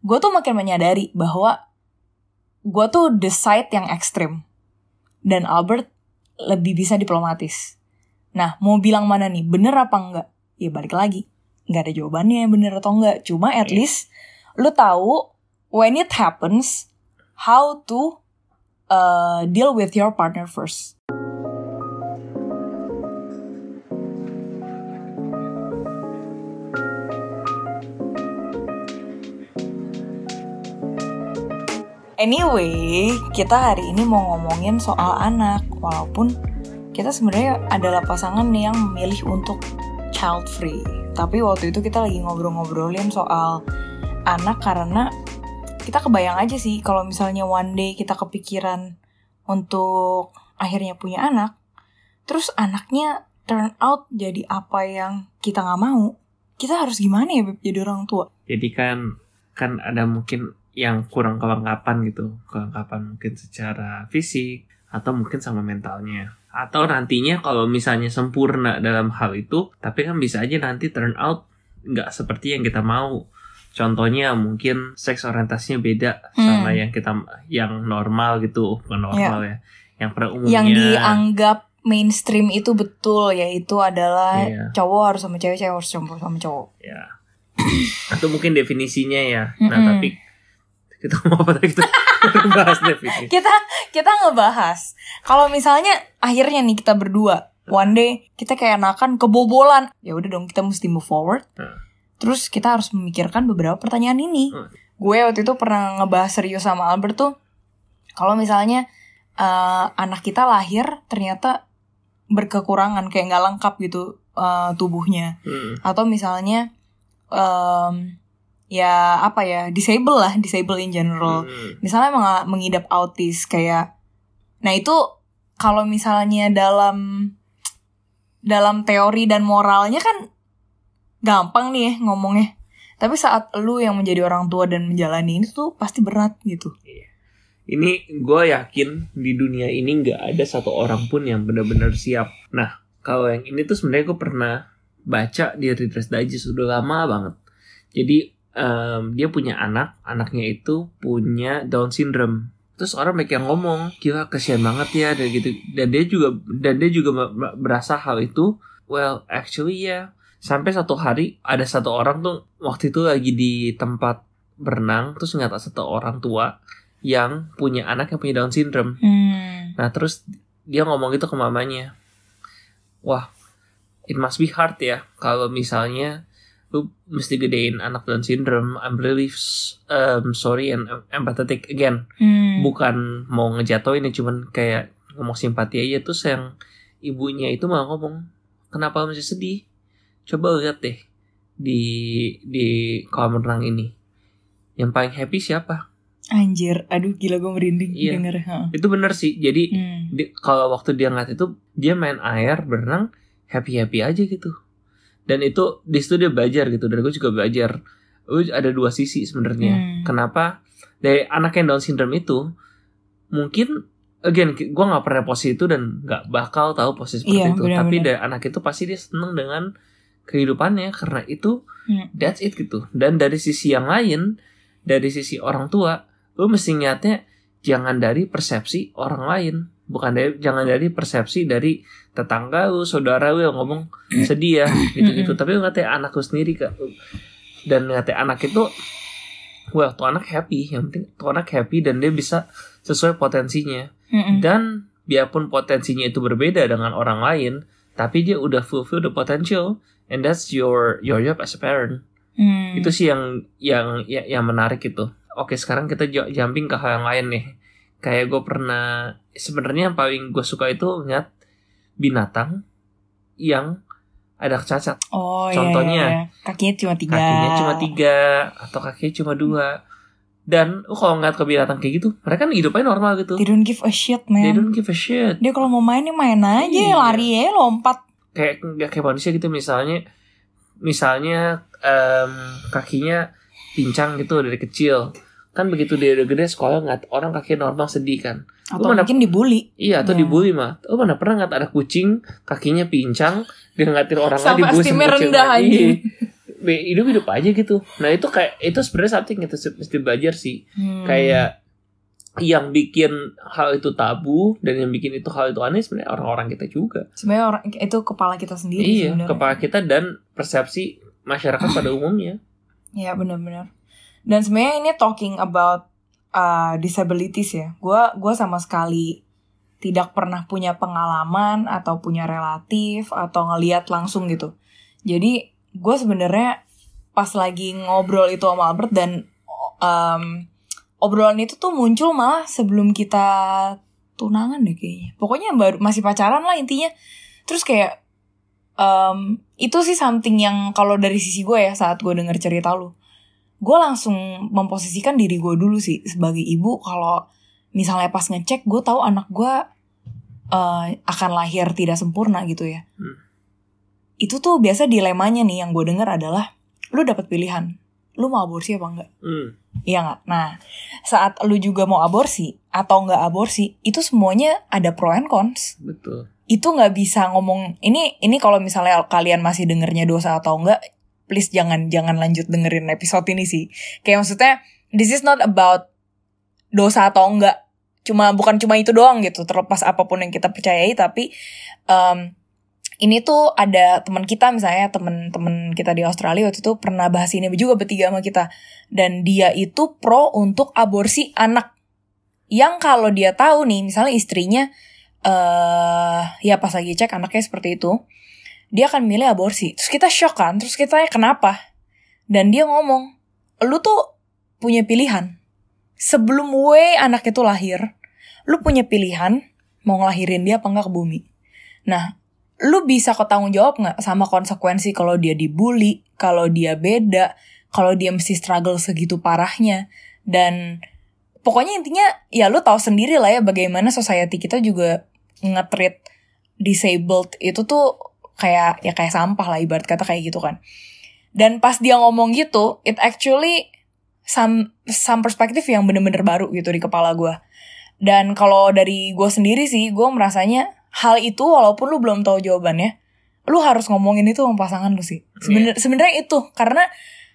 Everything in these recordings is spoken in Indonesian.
gue tuh makin menyadari bahwa gue tuh the side yang ekstrim dan Albert lebih bisa diplomatis. Nah, mau bilang mana nih, bener apa enggak? Ya balik lagi, nggak ada jawabannya bener atau enggak. Cuma at least lu tahu when it happens how to uh, deal with your partner first. Anyway, kita hari ini mau ngomongin soal anak, walaupun kita sebenarnya adalah pasangan yang memilih untuk child free. Tapi waktu itu kita lagi ngobrol-ngobrolin soal anak karena kita kebayang aja sih kalau misalnya one day kita kepikiran untuk akhirnya punya anak, terus anaknya turn out jadi apa yang kita nggak mau, kita harus gimana ya jadi orang tua? Jadi kan kan ada mungkin yang kurang kelengkapan gitu, kelengkapan mungkin secara fisik atau mungkin sama mentalnya. Atau nantinya kalau misalnya sempurna dalam hal itu, tapi kan bisa aja nanti turn out nggak seperti yang kita mau. Contohnya mungkin seks orientasinya beda sama Hmm. yang kita yang normal gitu, bukan normal ya. Yang pada umumnya Yang dianggap mainstream itu betul yaitu adalah Iya. cowok harus sama cewek, cewek harus sama sama cowok. ya. Atau mungkin definisinya ya. Nah, Mm-mm. tapi kita mau apa tadi kita bahas definisi. kita kita ngebahas kalau misalnya akhirnya nih kita berdua one day kita kayak enakan kebobolan ya udah dong kita mesti move forward Hmm. terus kita harus memikirkan beberapa pertanyaan ini Hmm. gue waktu itu pernah ngebahas serius sama Albert tuh kalau misalnya eh, anak kita lahir ternyata berkekurangan kayak nggak lengkap gitu eh, tubuhnya Hmm. atau misalnya em, ya apa ya disable lah disable in general Hmm. misalnya meng- mengidap autis kayak nah itu kalau misalnya dalam dalam teori dan moralnya kan gampang nih ya ngomongnya tapi saat lu yang menjadi orang tua dan menjalani ini tuh pasti berat gitu Ini gue yakin di dunia ini nggak ada satu orang pun yang benar-benar siap. Nah, kalau yang ini tuh sebenarnya gue pernah baca di Reader's Digest sudah lama banget. Jadi em, dia punya anak, anaknya itu punya Down syndrome. Terus orang banyak yang ngomong, gila kesian banget ya dan gitu. Dan dia juga dan dia juga berasa hal itu. Well, actually ya. Sampai satu hari ada satu orang tuh waktu itu lagi di tempat berenang terus ngeliat satu orang tua yang punya anak yang punya Down syndrome. hmm. Nah terus dia ngomong gitu ke mamanya, wah it must be hard ya kalau misalnya lu mesti gedein anak Down syndrome. I'm really um, sorry and empathetic again. Hmm. Bukan mau ngejatoin ya, cuman kayak ngomong simpati aja. Terus yang ibunya itu malah ngomong, kenapa masih sedih? Coba lihat deh di di kolam renang ini. Yang paling happy siapa? anjir aduh gila gue merinding Iya. denger Heeh. Itu bener sih. Jadi hmm. di- kalau waktu dia ngeliat itu dia main air berenang happy happy aja gitu dan itu di situ dia belajar gitu dan gue juga belajar ada dua sisi sebenarnya Hmm. kenapa dari anak yang Down syndrome itu mungkin again gue nggak pernah posisi itu dan nggak bakal tahu posisi seperti Iya, itu benar-benar. tapi dari anak itu pasti dia seneng dengan kehidupannya karena itu Hmm. that's it gitu dan dari sisi yang lain dari sisi orang tua lu mesti ngeliatnya jangan dari persepsi orang lain bukan dari jangan dari persepsi dari tetangga lu saudara lu yang ngomong sedih ya gitu gitu tapi lu ngatain anak lu sendiri kak. Dan ngatain anak itu well tuh anak happy. Yang penting tuh anak happy dan dia bisa sesuai potensinya. Dan biarpun potensinya itu berbeda dengan orang lain tapi dia udah fulfill the potential and that's your your job as a parent. Hmm. itu sih yang yang ya- yang menarik itu. Oke sekarang kita ju- jumping ke hal yang lain nih kayak gue pernah sebenarnya yang paling gue suka itu ngeliat binatang yang ada cacat. Oh contohnya, iya, iya. kakinya cuma tiga. kakinya cuma tiga atau kakinya cuma dua. Dan lu kalau ngeliat ke binatang kayak gitu mereka kan hidupnya normal gitu. They don't give a shit they man don't give a shit. Dia kalau mau main ya main aja Iya. lari aja lompat. Kayak nggak kayak manusia gitu misalnya misalnya em, kakinya pincang gitu dari kecil kan begitu dia udah gede sekolah nggak orang kaki normal sedih kan atau mana- mungkin dibully iya atau Iya. dibully mah oh mana pernah nggak ada kucing kakinya pincang dia ngatir orang lain dibully sama kucing rendah, anjing. Iya. be- hidup-hidup aja gitu. Nah itu kayak itu sebenarnya something itu mesti belajar sih. Hmm. Kayak yang bikin hal itu tabu dan yang bikin itu hal itu aneh sebenarnya orang-orang kita juga. sebenarnya orang itu kepala kita sendiri iya, sebenarnya. kepala kita dan persepsi masyarakat pada umumnya. Iya benar-benar. Dan sebenarnya ini talking about uh, disabilities ya. Gua gua sama sekali tidak pernah punya pengalaman atau punya relatif atau ngeliat langsung gitu. Jadi gue sebenarnya pas lagi ngobrol itu sama Albert dan um, obrolan itu tuh muncul malah sebelum kita tunangan deh kayaknya. Pokoknya baru masih pacaran lah intinya. Terus kayak um, itu sih something yang kalau dari sisi gue ya saat gue denger cerita lu, gue langsung memposisikan diri gue dulu sih sebagai ibu kalau misalnya pas ngecek gue tahu anak gue uh, akan lahir tidak sempurna gitu ya. Hmm. Itu tuh biasa dilemanya nih yang gue denger adalah lu dapat pilihan, lu mau aborsi apa enggak? Hmm. Iya nggak? Nah, saat lu juga mau aborsi atau nggak aborsi, itu semuanya ada pro and cons. Betul. Itu nggak bisa ngomong ini ini kalau misalnya kalian masih dengernya dosa atau enggak, please jangan jangan lanjut dengerin episode ini sih. Kayak maksudnya this is not about dosa atau enggak. Cuma bukan cuma itu doang gitu. Terlepas apa pun yang kita percayai, tapi um, ini tuh ada teman kita misalnya teman-teman kita di Australia waktu itu pernah bahas ini juga bertiga sama kita dan dia itu pro untuk aborsi anak yang kalau dia tahu nih misalnya istrinya eh ya pas lagi cek anaknya seperti itu dia akan milih aborsi. Terus kita shock kan terus kita kenapa? Dan dia ngomong lu tuh punya pilihan. Sebelum we anak itu lahir lu punya pilihan mau ngelahirin dia apa enggak ke bumi. Nah lu bisa ketanggung jawab nggak sama konsekuensi kalau dia dibully, kalau dia beda, kalau dia mesti struggle segitu parahnya? Dan pokoknya intinya ya lu tahu sendiri lah ya bagaimana society kita juga nge-treat disabled itu tuh kayak ya kayak sampah lah ibarat kata kayak gitu kan. Dan pas dia ngomong gitu, it actually some some perspektif yang bener-bener baru gitu di kepala gue. Dan kalau dari gue sendiri sih, gue merasanya hal itu walaupun lu belum tahu jawabannya, lu harus ngomongin itu sama pasangan lu sih. Sebener, Sebenarnya itu karena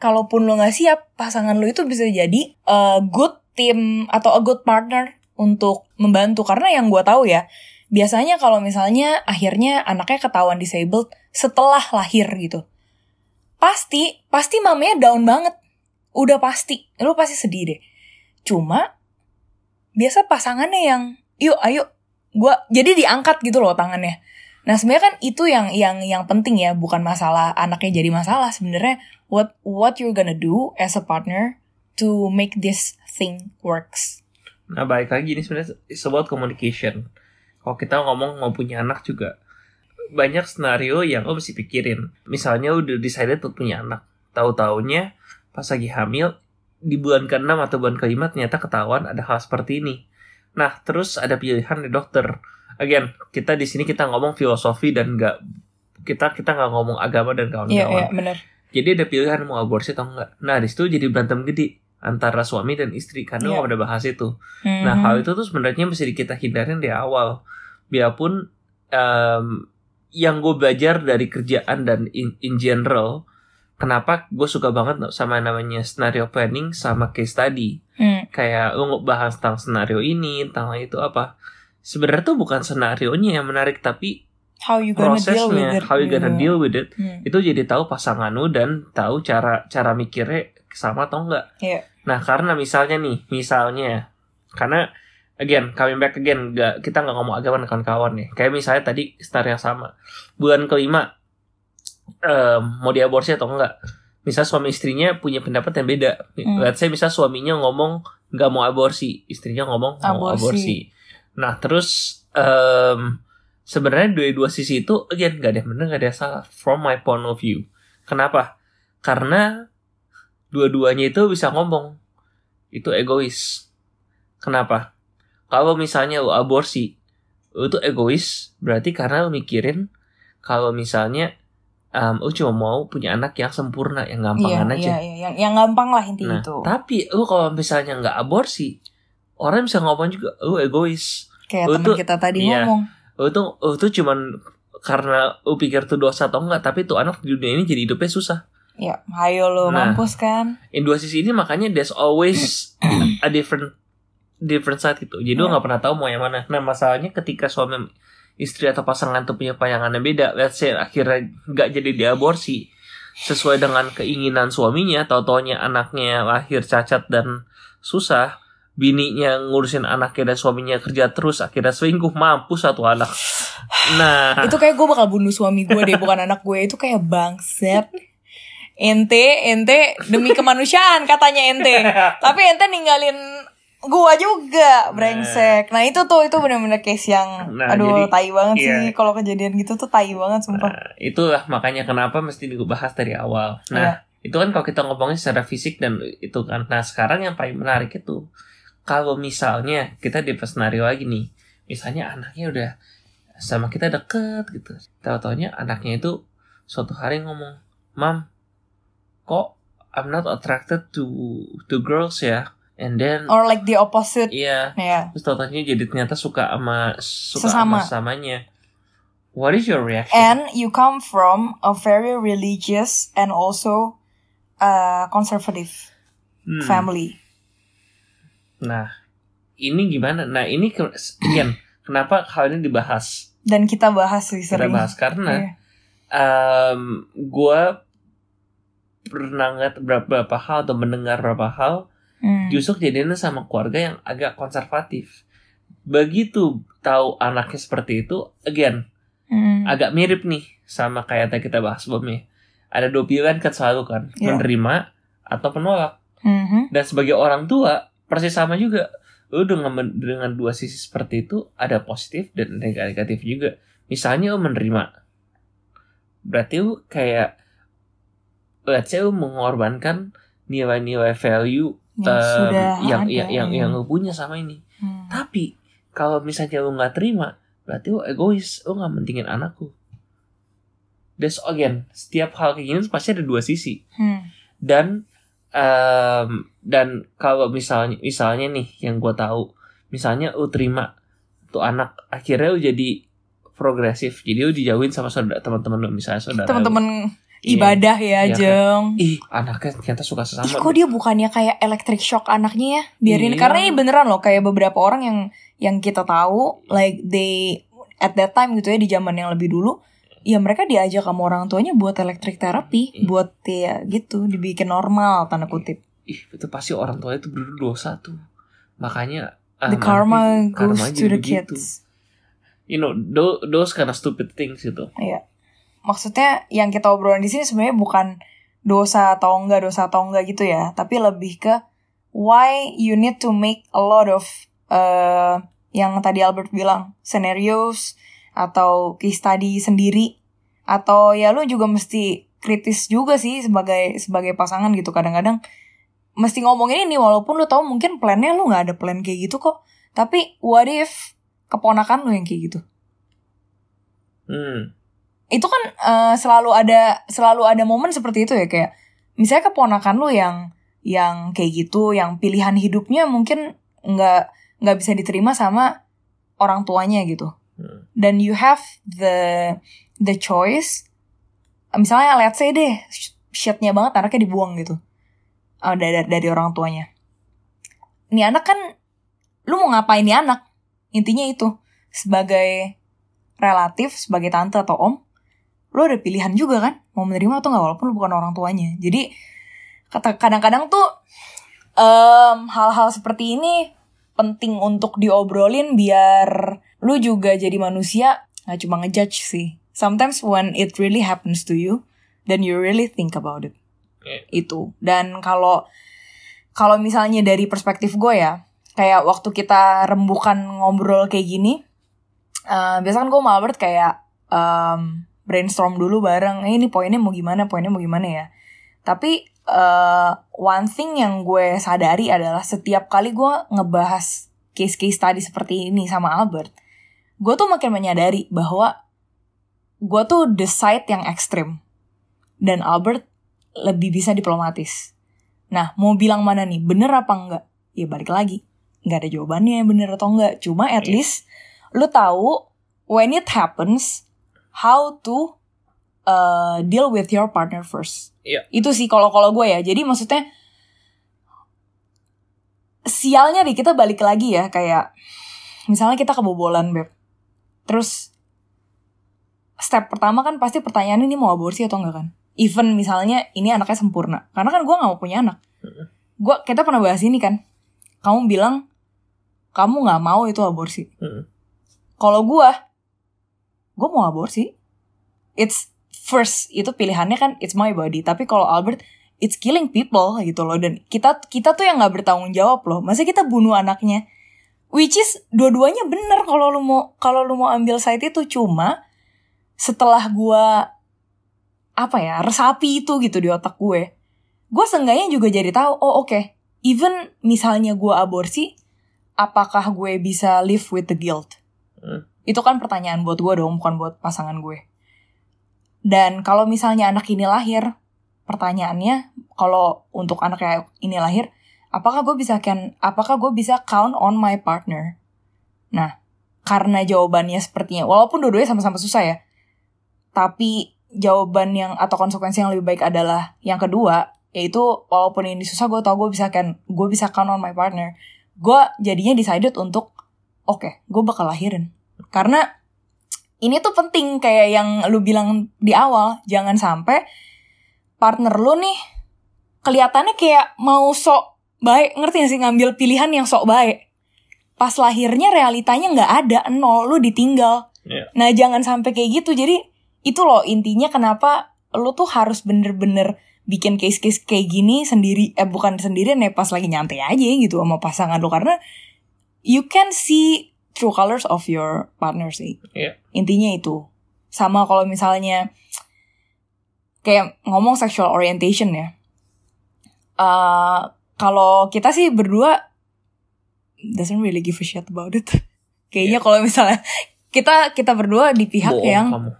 kalaupun lu nggak siap, pasangan lu itu bisa jadi a good team atau a good partner untuk membantu. Karena yang gue tahu ya, biasanya kalau misalnya akhirnya anaknya ketahuan disabled setelah lahir gitu, pasti pasti mamanya down banget. Udah pasti, lu pasti sedih deh. Cuma biasa pasangannya yang yuk ayo gua jadi diangkat gitu loh tangannya nah sebenarnya kan itu yang yang yang penting ya bukan masalah anaknya jadi masalah sebenarnya what what you're gonna do as a partner to make this thing works Nah balik lagi ini sebenarnya it's about communication. Kalau kita ngomong mau punya anak juga banyak skenario yang lo mesti pikirin. Misalnya udah decided untuk punya anak, tahu taunya pas lagi hamil di bulan ke-6 atau bulan ke-5 ternyata ketahuan ada hal seperti ini. Nah, terus ada pilihan dari dokter. Again, kita di sini kita ngomong filosofi dan nggak kita kita nggak ngomong agama dan iya kawan-kawan. iya benar Jadi ada pilihan mau aborsi atau enggak. Nah, di situ jadi berantem gede antara suami dan istri karena Iya. nggak pada bahas itu. Nah, Mhm. hal itu tuh sebenarnya mesti kita hindarin di awal. Biarpun em, yang gue belajar dari kerjaan dan in, in general, kenapa gue suka banget sama namanya scenario planning sama case study. Hmm, Kayak lo bahas tentang scenario ini, tentang itu apa. Sebenarnya tuh bukan scenario nya yang menarik, tapi how you gonna deal with prosesnya, it how you gonna gitu. deal with it. Hmm, Itu jadi tahu pasangan lu dan tahu cara cara mikirnya sama atau enggak. Iya. Nah, karena misalnya nih, misalnya karena again coming back again nggak kita nggak ngomong agama dengan kawan nih. Kayak misalnya tadi star yang sama. Bulan kelima em, mau diaborsi atau enggak misal suami istrinya punya pendapat yang beda. Hmm. let's say misal suaminya ngomong nggak mau aborsi istrinya ngomong mau Aborsi. aborsi. Nah terus em, sebenarnya dua-dua sisi itu again nggak ada yang benar nggak ada yang salah from my point of view. Kenapa? Karena dua-duanya itu bisa ngomong. Itu egois. Kenapa kalau misalnya lu aborsi lu tuh egois berarti karena lu mikirin kalau misalnya um, lu cuma mau punya anak yang sempurna yang iya gampangan aja iya iya yang yang gampang lah intinya nah itu tapi lu kalau misalnya nggak aborsi orang bisa ngomong juga lu egois kayak teman kita tadi iya. ngomong lu tuh lu tuh cuman karena lu pikir tuh dosa atau enggak tapi tuh anak di dunia ini jadi hidupnya susah Ya, ayo lo Nah. mampus kan. in dua sisi ini makanya there's always a different different side gitu jadi lo Iya. nggak pernah tahu mau yang mana nah masalahnya ketika suami istri atau pasangan tuh punya payangannya beda let's say akhirnya nggak jadi diaborsi sesuai dengan keinginan suaminya tau taunya anaknya lahir cacat dan susah bininya ngurusin anaknya dan suaminya kerja terus akhirnya selingkuh mampus satu anak nah Itu kayak gue bakal bunuh suami gue deh, bukan anak gue. Itu kayak bangset. Ente, ente demi kemanusiaan katanya ente. Tapi ente ninggalin gua juga brengsek. Nah, itu tuh itu bener-bener case yang Nah, aduh jadi- tai banget iya. sih kalau kejadian gitu tuh tai banget sumpah. Nah, itulah makanya kenapa mesti dibahas dari awal. Nah, itu kan kalau kita ngomongin secara fisik dan itu kan. Nah, sekarang yang paling menarik itu kalau misalnya kita di skenario lagi nih, misalnya anaknya udah sama kita deket gitu. Tahu-taunya anaknya itu suatu hari ngomong, "Mam, kok I'm not attracted to to girls ya?" And then Or like the opposite. iya, Ya. terus tahu-taunya jadi ternyata suka sama suka Sesama. sama samanya. What is your reaction? And you come from a very religious and also uh, conservative Hmm. family. Nah, ini gimana? Nah, ini again, kenapa hal ini dibahas? Dan kita bahas sih Kita sering. bahas karena Iya. em gue pernah ngeliat beberapa hal atau mendengar beberapa hal Hmm. justru kejadiannya sama keluarga yang agak konservatif. Begitu tahu anaknya seperti itu, again, Hmm. agak mirip nih sama kayak tadi kita bahas sebelumnya. Ada dua pilihan kan selalu kan, Iya. menerima atau menolak. Mhm. Dan sebagai orang tua, persis sama juga. Lu dengan, dengan dua sisi seperti itu, ada positif dan negatif juga. Misalnya lu menerima. Berarti lu kayak, let's say lu mengorbankan nilai-nilai value Yang sudah yang, ada. yang, yang, yang lu punya sama ini. Hmm. Tapi, kalau misalnya lu nggak terima, berarti lu egois. Lu nggak mentingin anakku. That's again, setiap hal kayak gini pasti ada dua sisi Hmm. dan em, dan kalau misalnya misalnya nih yang gue tahu misalnya lu terima tuh anak akhirnya lu jadi progresif jadi lu dijauhin sama saudara teman-teman lu misalnya saudara lu. Iya. ibadah ya, kan? Jeng. ih anaknya ternyata suka sesama Ih, kok dia bukannya kayak electric shock anaknya ya? Biarin Iya. karena ini beneran loh kayak beberapa orang yang yang kita tahu like they at that time gitu ya di zaman yang lebih dulu ya mereka diajak sama orang tuanya buat electric therapy, Iya. buat ya gitu dibikin normal tanda kutip. ih itu pasti orang tua itu berdosa tuh makanya ah, The karma goes karma to the begitu. kids. you know tho- those kind of stupid things gitu Iya. Maksudnya yang kita obrolin di sini sebenarnya bukan dosa atau enggak, dosa atau enggak gitu ya, tapi lebih ke why you need to make a lot of uh, yang tadi Albert bilang scenarios atau case study sendiri. Atau ya lu juga mesti kritis juga sih sebagai sebagai pasangan gitu. Kadang-kadang mesti ngomongin ini walaupun lu tahu mungkin plannya lu nggak ada plan kayak gitu kok. Tapi what if keponakan lu yang kayak gitu? Hmm itu kan eh, selalu ada selalu ada momen seperti itu ya kayak misalnya keponakan lu yang yang kayak gitu yang pilihan hidupnya mungkin nggak nggak bisa diterima sama orang tuanya gitu. Hmm. dan you have the the choice misalnya let's say deh sh- shitnya banget anaknya dibuang gitu. Eh, dari dari orang tuanya. Nih anak kan lu mau ngapain nih anak? Intinya itu sebagai relatif sebagai tante atau om lu ada pilihan juga kan? Mau menerima atau nggak walaupun lu bukan orang tuanya. Jadi kata- kadang-kadang tuh em, hal-hal seperti ini penting untuk diobrolin biar lu juga jadi manusia nggak cuma ngejudge sih. Sometimes when it really happens to you then you really think about it. Itu. Dan kalau kalau misalnya dari perspektif gue ya kayak waktu kita rembukan ngobrol kayak gini eh biasa kan gue sama Albert kayak em, brainstorm dulu bareng eh, ini poinnya mau gimana poinnya mau gimana ya? Tapi eh one thing yang gue sadari adalah setiap kali gue ngebahas case-case tadi seperti ini sama Albert gue tuh makin menyadari bahwa gue tuh the side yang ekstrim dan Albert lebih bisa diplomatis. Nah mau bilang mana nih bener apa enggak? Ya balik lagi. Nggak ada jawabannya bener atau enggak. Cuma at Iya. least lu tahu when it happens how to uh, deal with your partner first. Iya. Itu sih kalau kalau gue ya. Jadi maksudnya sialnya nih kita balik lagi ya kayak misalnya kita kebobolan beb. Terus step pertama kan pasti pertanyaan ini mau aborsi atau enggak kan? Even misalnya ini anaknya sempurna. Karena kan gue nggak mau punya anak. Gua kita pernah bahas ini kan. Kamu bilang kamu nggak mau itu aborsi. Kalau gue, gue mau aborsi. It's first itu pilihannya kan it's my body. Tapi kalau Albert it's killing people gitu loh dan kita kita tuh yang nggak bertanggung jawab loh. Masa kita bunuh anaknya? Which is dua-duanya bener kalau lu mau kalau lu mau ambil side itu cuma setelah gua apa ya resapi itu gitu di otak gue gue seenggaknya juga jadi tahu oh oke even misalnya gue aborsi apakah gue bisa live with the guilt Hmm. Itu kan pertanyaan buat gue dong bukan buat pasangan gue. Dan kalau misalnya anak ini lahir pertanyaannya kalau untuk anak ini lahir apakah gue bisa can apakah gue bisa count on my partner? Nah karena jawabannya sepertinya walaupun dua-duanya sama-sama susah ya tapi jawaban yang atau konsekuensi yang lebih baik adalah yang kedua yaitu walaupun ini susah gue tau gue bisa kan gue bisa count on my partner. Gue jadinya decided untuk oke gue bakal lahirin karena ini tuh penting kayak yang lu bilang di awal jangan sampai partner lu nih kelihatannya kayak mau sok baik ngerti gak sih? Ngambil pilihan yang sok baik. Pas lahirnya realitanya nggak ada nol lu ditinggal. Iya. nah jangan sampai kayak gitu. Jadi itu loh intinya kenapa lu tuh harus bener-bener bikin case-case kayak gini sendiri eh bukan sendirian ya pas lagi nyantai aja gitu sama pasangan lu. Karena you can see true colors of your partner sih. Iya. intinya itu. Sama kalau misalnya kayak ngomong sexual orientation ya. Eh kalau kita sih berdua doesn't really give a shit about it. Kayaknya kalau misalnya kita kita berdua di pihak Bohong yang kamu.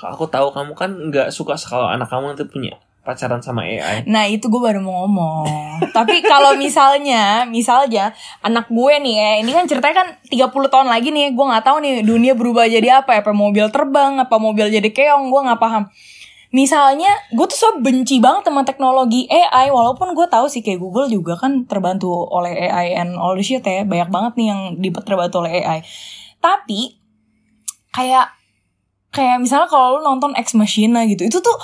Aku tahu kamu kan nggak suka kalau anak kamu nanti punya pacaran sama AI. Nah itu gue baru mau ngomong. Tapi kalau misalnya Misalnya Anak gue nih ya Ini kan ceritanya kan 30 tahun lagi nih Gue gak tahu nih Dunia berubah jadi apa Apa mobil terbang Apa mobil jadi keong Gue gak paham. Misalnya Gue tuh so benci banget sama teknologi AI Walaupun gue tahu sih Kayak Google juga kan Terbantu oleh AI And all the shit ya Banyak banget nih yang Terbantu oleh AI Tapi Kayak Kayak misalnya kalau lu nonton Ex Machina gitu Itu tuh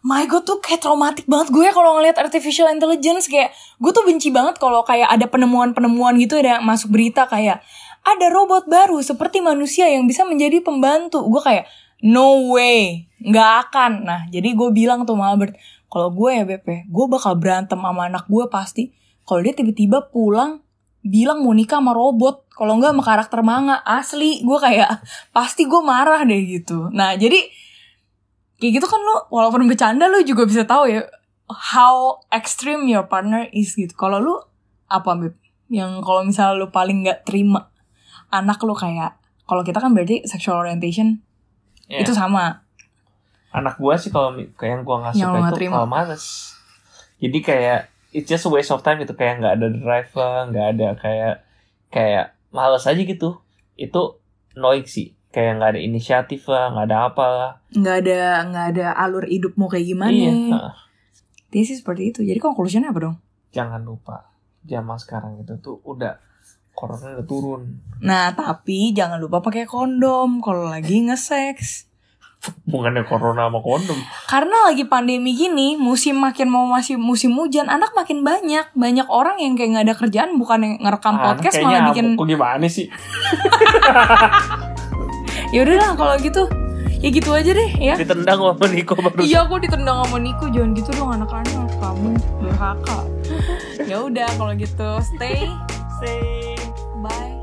my god tuh kayak traumatik banget. Gue kalau ngeliat artificial intelligence kayak gue tuh benci banget kalau kayak ada penemuan-penemuan gitu ada masuk berita kayak ada robot baru seperti manusia yang bisa menjadi pembantu. Gue kayak no way nggak akan. Nah jadi gue bilang tuh sama Albert kalau gue ya BP gue bakal berantem sama anak gue pasti. Kalau dia tiba-tiba pulang bilang mau nikah sama robot. Kalau nggak sama karakter manga asli. Gue kayak pasti gue marah deh gitu. Nah jadi kayak gitu kan lo walaupun bercanda lo juga bisa tahu ya how extreme your partner is gitu kalau lu apa Beb? yang kalau misalnya lu paling nggak terima anak lu kayak kalau kita kan berarti sexual orientation Ya. itu sama Anak gua sih kalau kayak yang gua nggak suka lo itu terima. kalau males. Jadi kayak it's just a waste of time gitu kayak nggak ada drive lah, nggak ada kayak kayak males aja gitu. Itu annoying sih. Kayak nggak ada inisiatif lah, nggak ada apa lah. nggak ada nggak ada alur hidupmu kayak gimana Iya. Dia sih seperti itu jadi conclusionnya apa dong jangan lupa zaman sekarang itu tuh udah corona udah turun. nah tapi jangan lupa pakai kondom kalau lagi nge-sex Bukannya corona sama kondom. Karena lagi pandemi gini, musim makin mau masih musim hujan, anak makin banyak. Banyak orang yang kayak nggak ada kerjaan, bukan yang ngerekam Ah, podcast malah bikin. kok gimana sih? Ya udahlah kalau gitu, ya gitu aja deh ya. Ditendang sama Niko baru. Iya, aku ditendang sama Niko. Jangan gitu dong anak-anak, kamu durhaka. ya udah kalau gitu, stay, Say. bye.